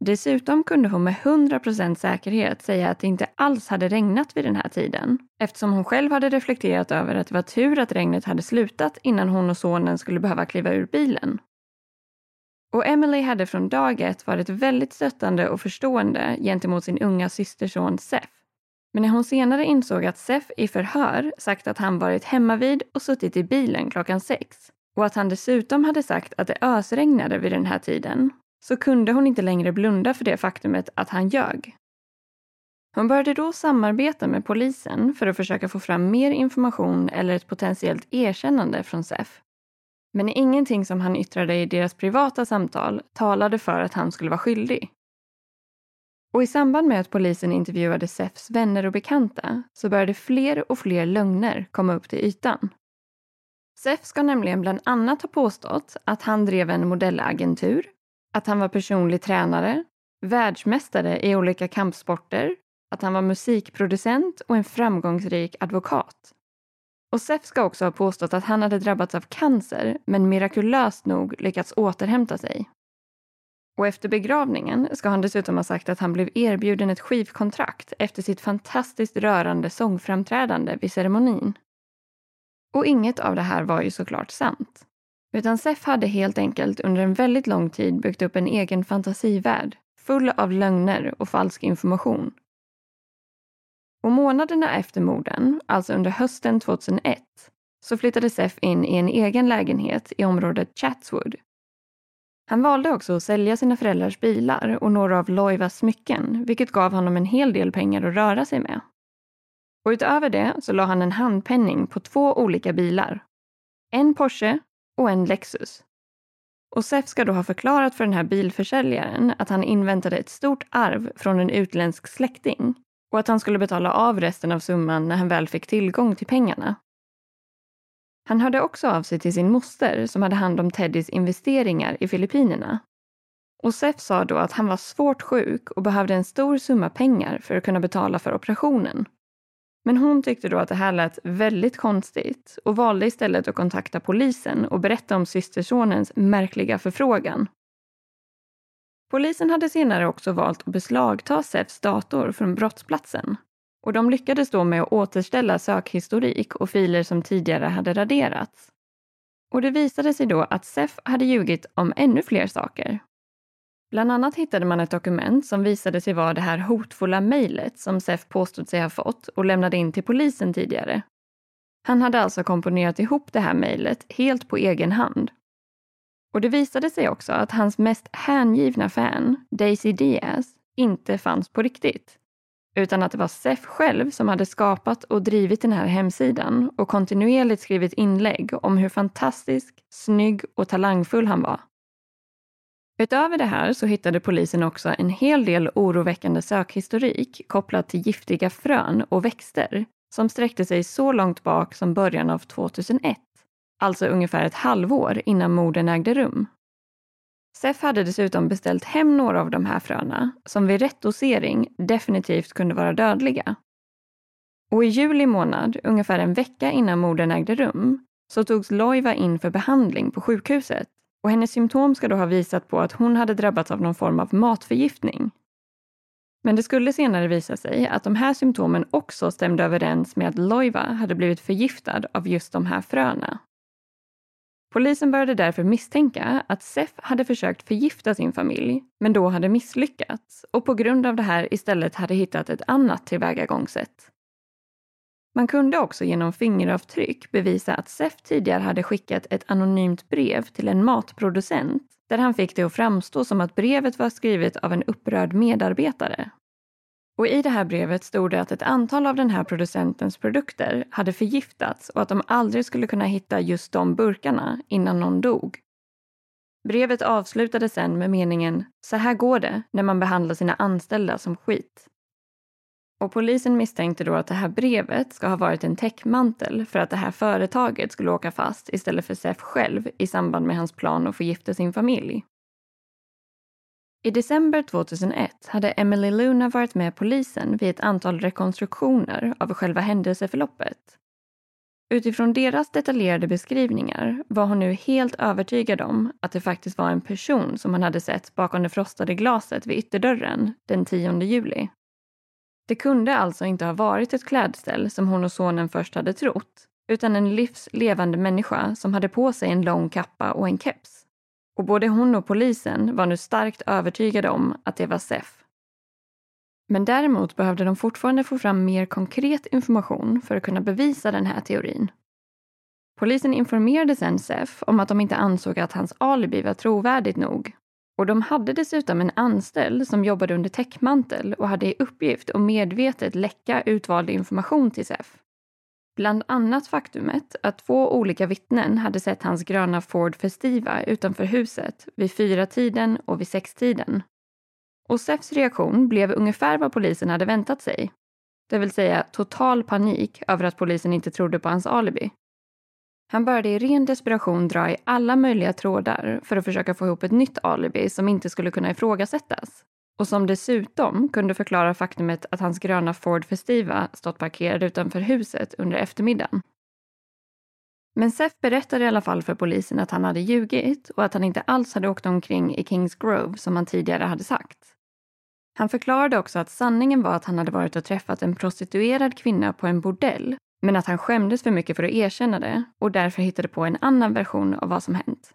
Dessutom kunde hon med 100% säkerhet säga att det inte alls hade regnat vid den här tiden eftersom hon själv hade reflekterat över att det var tur att regnet hade slutat innan hon och sonen skulle behöva kliva ur bilen. Och Emily hade från dag ett varit väldigt stöttande och förstående gentemot sin unga systerson Seth. Men när hon senare insåg att Seth i förhör sagt att han varit hemmavid och suttit i bilen klockan sex och att han dessutom hade sagt att det ösregnade vid den här tiden så kunde hon inte längre blunda för det faktumet att han ljög. Hon började då samarbeta med polisen för att försöka få fram mer information eller ett potentiellt erkännande från SEF. Men ingenting som han yttrade i deras privata samtal talade för att han skulle vara skyldig. Och i samband med att polisen intervjuade Sefs vänner och bekanta så började fler och fler lögner komma upp till ytan. Sef ska nämligen bland annat ha påstått att han drev en modellagentur att han var personlig tränare, världsmästare i olika kampsporter, att han var musikproducent och en framgångsrik advokat. Och Sef ska också ha påstått att han hade drabbats av cancer men mirakulöst nog lyckats återhämta sig. Och efter begravningen ska han dessutom ha sagt att han blev erbjuden ett skivkontrakt efter sitt fantastiskt rörande sångframträdande vid ceremonin. Och inget av det här var ju såklart sant. Utan Sef hade helt enkelt under en väldigt lång tid byggt upp en egen fantasivärld full av lögner och falsk information. Och månaderna efter morden, alltså under hösten 2001, så flyttade Sef in i en egen lägenhet i området Chatswood. Han valde också att sälja sina föräldrars bilar och några av Loivas smycken, vilket gav honom en hel del pengar att röra sig med. Och utöver det så la han en handpenning på två olika bilar. En Porsche och en Lexus. Och Sef ska då ha förklarat för den här bilförsäljaren att han inväntade ett stort arv från en utländsk släkting och att han skulle betala av resten av summan när han väl fick tillgång till pengarna. Han hörde också av sig till sin moster som hade hand om Teddys investeringar i Filippinerna. Och Sef sa då att han var svårt sjuk och behövde en stor summa pengar för att kunna betala för operationen. Men hon tyckte då att det här lät väldigt konstigt och valde istället att kontakta polisen och berätta om systersonens märkliga förfrågan. Polisen hade senare också valt att beslagta Sefs dator från brottsplatsen och de lyckades då med att återställa sökhistorik och filer som tidigare hade raderats. Och det visade sig då att Sef hade ljugit om ännu fler saker. Bland annat hittade man ett dokument som visade sig vara det här hotfulla mejlet som Sef påstod sig ha fått och lämnade in till polisen tidigare. Han hade alltså komponerat ihop det här mejlet helt på egen hand. Och det visade sig också att hans mest hängivna fan, Daisy Diaz, inte fanns på riktigt. Utan att det var Sef själv som hade skapat och drivit den här hemsidan och kontinuerligt skrivit inlägg om hur fantastisk, snygg och talangfull han var. Utöver det här så hittade polisen också en hel del oroväckande sökhistorik kopplat till giftiga frön och växter som sträckte sig så långt bak som början av 2001, alltså ungefär ett halvår innan morden ägde rum. Sef hade dessutom beställt hem några av de här fröna som vid rätt dosering definitivt kunde vara dödliga. Och i juli månad, ungefär en vecka innan morden ägde rum, så togs Loiva in för behandling på sjukhuset och hennes symptom ska då ha visat på att hon hade drabbats av någon form av matförgiftning. Men det skulle senare visa sig att de här symptomen också stämde överens med att Loiva hade blivit förgiftad av just de här fröna. Polisen började därför misstänka att Sef hade försökt förgifta sin familj, men då hade misslyckats och på grund av det här istället hade hittat ett annat tillvägagångssätt. Man kunde också genom fingeravtryck bevisa att Sef tidigare hade skickat ett anonymt brev till en matproducent där han fick det att framstå som att brevet var skrivet av en upprörd medarbetare. Och I det här brevet stod det att ett antal av den här producentens produkter hade förgiftats och att de aldrig skulle kunna hitta just de burkarna innan någon dog. Brevet avslutades sen med meningen “Så här går det när man behandlar sina anställda som skit”. Och polisen misstänkte då att det här brevet ska ha varit en täckmantel för att det här företaget skulle åka fast istället för Sef själv i samband med hans plan att förgifta sin familj. I december 2001 hade Emily Luna varit med polisen vid ett antal rekonstruktioner av själva händelseförloppet. Utifrån deras detaljerade beskrivningar var hon nu helt övertygad om att det faktiskt var en person som han hade sett bakom det frostade glaset vid ytterdörren den 10 juli. Det kunde alltså inte ha varit ett klädställ som hon och sonen först hade trott, utan en livslevande människa som hade på sig en lång kappa och en keps. Och både hon och polisen var nu starkt övertygade om att det var Sef. Men däremot behövde de fortfarande få fram mer konkret information för att kunna bevisa den här teorin. Polisen informerade sen Sef om att de inte ansåg att hans alibi var trovärdigt nog och de hade dessutom en anställd som jobbade under täckmantel och hade i uppgift att medvetet läcka utvald information till SEF. Bland annat faktumet att två olika vittnen hade sett hans gröna Ford Festiva utanför huset vid fyra tiden och vid sextiden. Och SEFs reaktion blev ungefär vad polisen hade väntat sig. Det vill säga total panik över att polisen inte trodde på hans alibi. Han började i ren desperation dra i alla möjliga trådar för att försöka få ihop ett nytt alibi som inte skulle kunna ifrågasättas och som dessutom kunde förklara faktumet att hans gröna Ford Festiva stått parkerad utanför huset under eftermiddagen. Men Seth berättade i alla fall för polisen att han hade ljugit och att han inte alls hade åkt omkring i Kings Grove som han tidigare hade sagt. Han förklarade också att sanningen var att han hade varit och träffat en prostituerad kvinna på en bordell men att han skämdes för mycket för att erkänna det och därför hittade på en annan version av vad som hänt.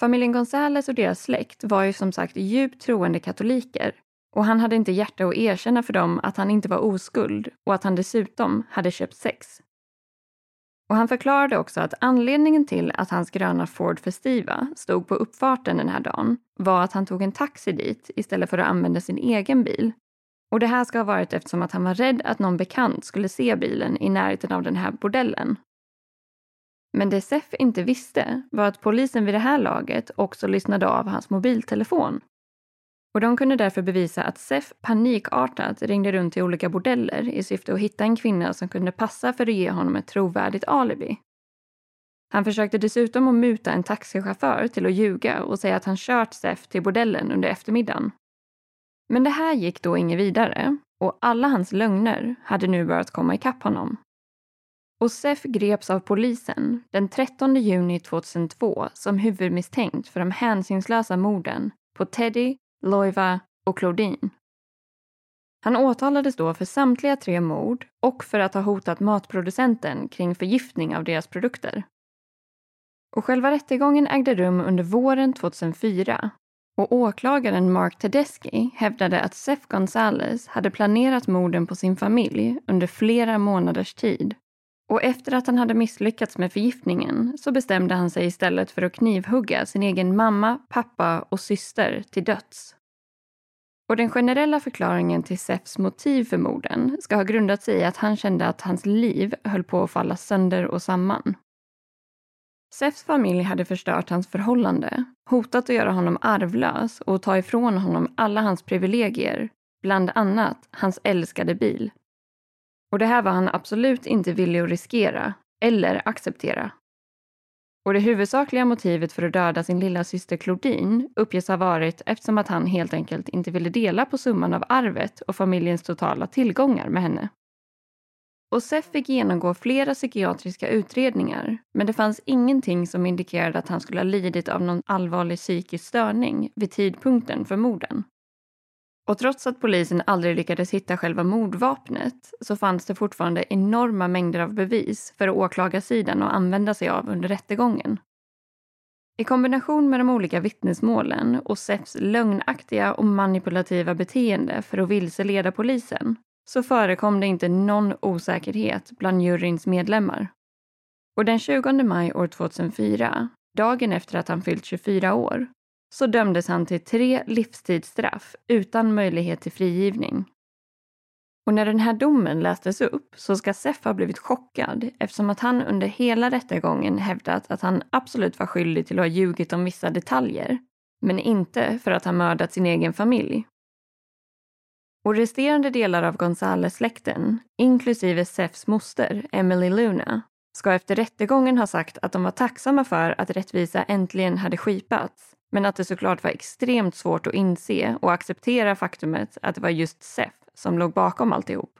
Familjen Gonzales och deras släkt var ju som sagt djupt troende katoliker och han hade inte hjärta att erkänna för dem att han inte var oskuld och att han dessutom hade köpt sex. Och han förklarade också att anledningen till att hans gröna Ford Festiva stod på uppfarten den här dagen var att han tog en taxi dit istället för att använda sin egen bil. Och det här ska ha varit eftersom att han var rädd att någon bekant skulle se bilen i närheten av den här bordellen. Men det Sef inte visste var att polisen vid det här laget också lyssnade av hans mobiltelefon. Och de kunde därför bevisa att Sef panikartat ringde runt till olika bordeller i syfte att hitta en kvinna som kunde passa för att ge honom ett trovärdigt alibi. Han försökte dessutom att muta en taxichaufför till att ljuga och säga att han kört Sef till bordellen under eftermiddagen. Men det här gick då inget vidare och alla hans lögner hade nu börjat komma ikapp honom. Osef greps av polisen den 13 juni 2002 som huvudmisstänkt för de hänsynslösa morden på Teddy, Loiva och Claudine. Han åtalades då för samtliga tre mord och för att ha hotat matproducenten kring förgiftning av deras produkter. Och själva rättegången ägde rum under våren 2004 och åklagaren Mark Tedeschi hävdade att Seth Gonzales hade planerat morden på sin familj under flera månaders tid. Och efter att han hade misslyckats med förgiftningen så bestämde han sig istället för att knivhugga sin egen mamma, pappa och syster till döds. Och den generella förklaringen till Seths motiv för morden ska ha grundat sig i att han kände att hans liv höll på att falla sönder och samman. Sefs familj hade förstört hans förhållande, hotat att göra honom arvlös och ta ifrån honom alla hans privilegier, bland annat hans älskade bil. Och det här var han absolut inte villig att riskera eller acceptera. Och det huvudsakliga motivet för att döda sin lilla syster Claudine uppges ha varit eftersom att han helt enkelt inte ville dela på summan av arvet och familjens totala tillgångar med henne. Och Sef fick genomgå flera psykiatriska utredningar men det fanns ingenting som indikerade att han skulle ha lidit av någon allvarlig psykisk störning vid tidpunkten för morden. Och trots att polisen aldrig lyckades hitta själva mordvapnet så fanns det fortfarande enorma mängder av bevis för åklagarsidan att använda sig av under rättegången. I kombination med de olika vittnesmålen och Sefs lögnaktiga och manipulativa beteende för att vilseleda polisen så förekom det inte någon osäkerhet bland juryns medlemmar. Och den 20 maj år 2004, dagen efter att han fyllt 24 år, så dömdes han till tre livstidsstraff utan möjlighet till frigivning. Och när den här domen lästes upp så ska Seff ha blivit chockad eftersom att han under hela rättegången hävdat att han absolut var skyldig till att ha ljugit om vissa detaljer, men inte för att ha mördat sin egen familj. Och resterande delar av Gonzales-släkten, inklusive Sefs moster Emily Luna, ska efter rättegången ha sagt att de var tacksamma för att rättvisa äntligen hade skipats men att det såklart var extremt svårt att inse och acceptera faktumet att det var just Sef som låg bakom alltihop.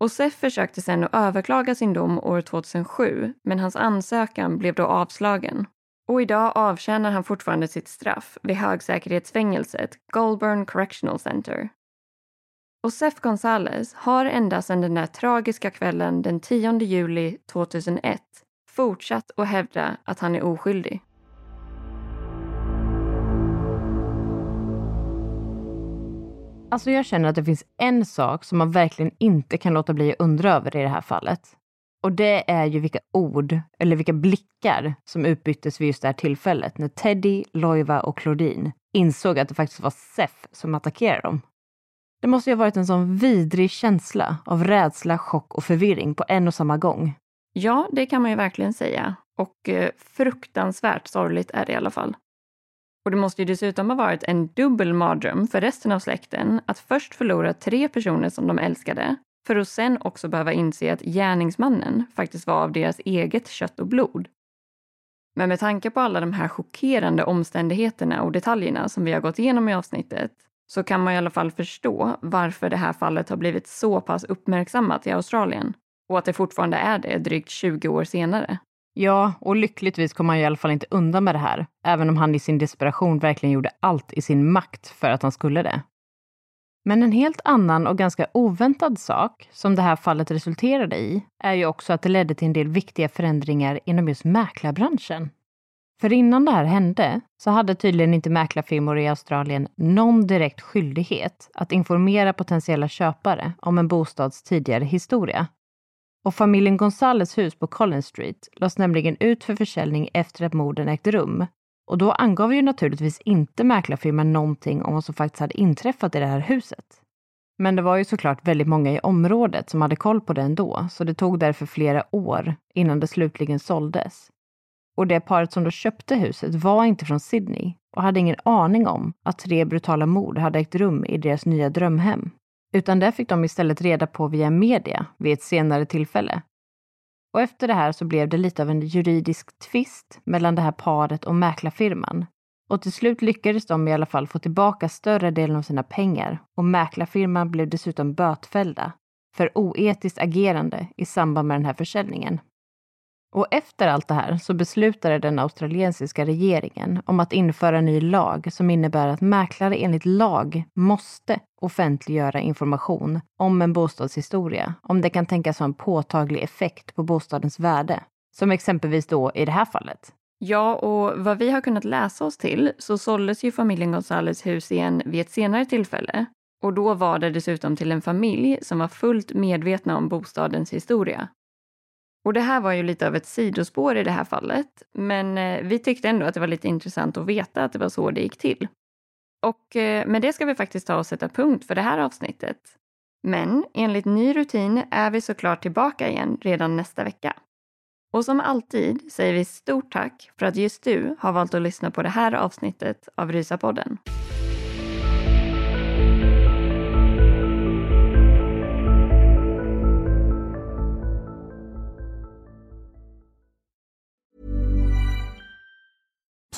Och Sef försökte sen att överklaga sin dom år 2007 men hans ansökan blev då avslagen. Och idag avtjänar han fortfarande sitt straff vid högsäkerhetsfängelset Goulburn Correctional Center. Och Sef Gonzales har ända sedan den där tragiska kvällen den 10 juli 2001 fortsatt att hävda att han är oskyldig. Alltså jag känner att det finns en sak som man verkligen inte kan låta bli att undra över i det här fallet. Och det är ju vilka ord, eller vilka blickar som utbyttes vid just det här tillfället när Teddy, Loiva och Claudine insåg att det faktiskt var Seth som attackerade dem. Det måste ju ha varit en sån vidrig känsla av rädsla, chock och förvirring på en och samma gång. Ja, det kan man ju verkligen säga. Och eh, fruktansvärt sorgligt är det i alla fall. Och det måste ju dessutom ha varit en dubbel mardröm för resten av släkten att först förlora tre personer som de älskade för att sen också behöva inse att gärningsmannen faktiskt var av deras eget kött och blod. Men med tanke på alla de här chockerande omständigheterna och detaljerna som vi har gått igenom i avsnittet så kan man i alla fall förstå varför det här fallet har blivit så pass uppmärksammat i Australien Och att det fortfarande är det drygt 20 år senare. Ja, och lyckligtvis kom han i alla fall inte undan med det här, även om han i sin desperation verkligen gjorde allt i sin makt för att han skulle det. Men en helt annan och ganska oväntad sak som det här fallet resulterade i är ju också att det ledde till en del viktiga förändringar inom just mäklarbranschen. För innan det här hände så hade tydligen inte mäklarfirmor i Australien någon direkt skyldighet att informera potentiella köpare om en bostads tidigare historia. Och familjen Gonzales hus på Collins Street lades nämligen ut för försäljning efter att morden ägt rum. Och då angav ju naturligtvis inte mäklarfirman någonting om vad som faktiskt hade inträffat i det här huset. Men det var ju såklart väldigt många i området som hade koll på det ändå, så det tog därför flera år innan det slutligen såldes. Och det paret som då köpte huset var inte från Sydney och hade ingen aning om att tre brutala mord hade ägt rum i deras nya drömhem. Utan det fick de istället reda på via media vid ett senare tillfälle. Och efter det här så blev det lite av en juridisk tvist mellan det här paret och mäklarfirman. Och till slut lyckades de i alla fall få tillbaka större delen av sina pengar och mäklarfirman blev dessutom bötfällda för oetiskt agerande i samband med den här försäljningen. Och efter allt det här så beslutade den australiensiska regeringen om att införa en ny lag som innebär att mäklare enligt lag måste offentliggöra information om en bostadshistoria om det kan tänkas ha en påtaglig effekt på bostadens värde. Som exempelvis då i det här fallet. Ja, och vad vi har kunnat läsa oss till så såldes ju familjen Gonzales hus igen vid ett senare tillfälle. Och då var det dessutom till en familj som var fullt medvetna om bostadens historia och det här var ju lite av ett sidospår i det här fallet, men eh, vi tyckte ändå att det var lite intressant att veta att det var så det gick till. Och eh, med det ska vi faktiskt ta och sätta punkt för det här avsnittet. Men enligt ny rutin är vi såklart tillbaka igen redan nästa vecka. Och som alltid säger vi stort tack för att just du har valt att lyssna på det här avsnittet av Rysapodden.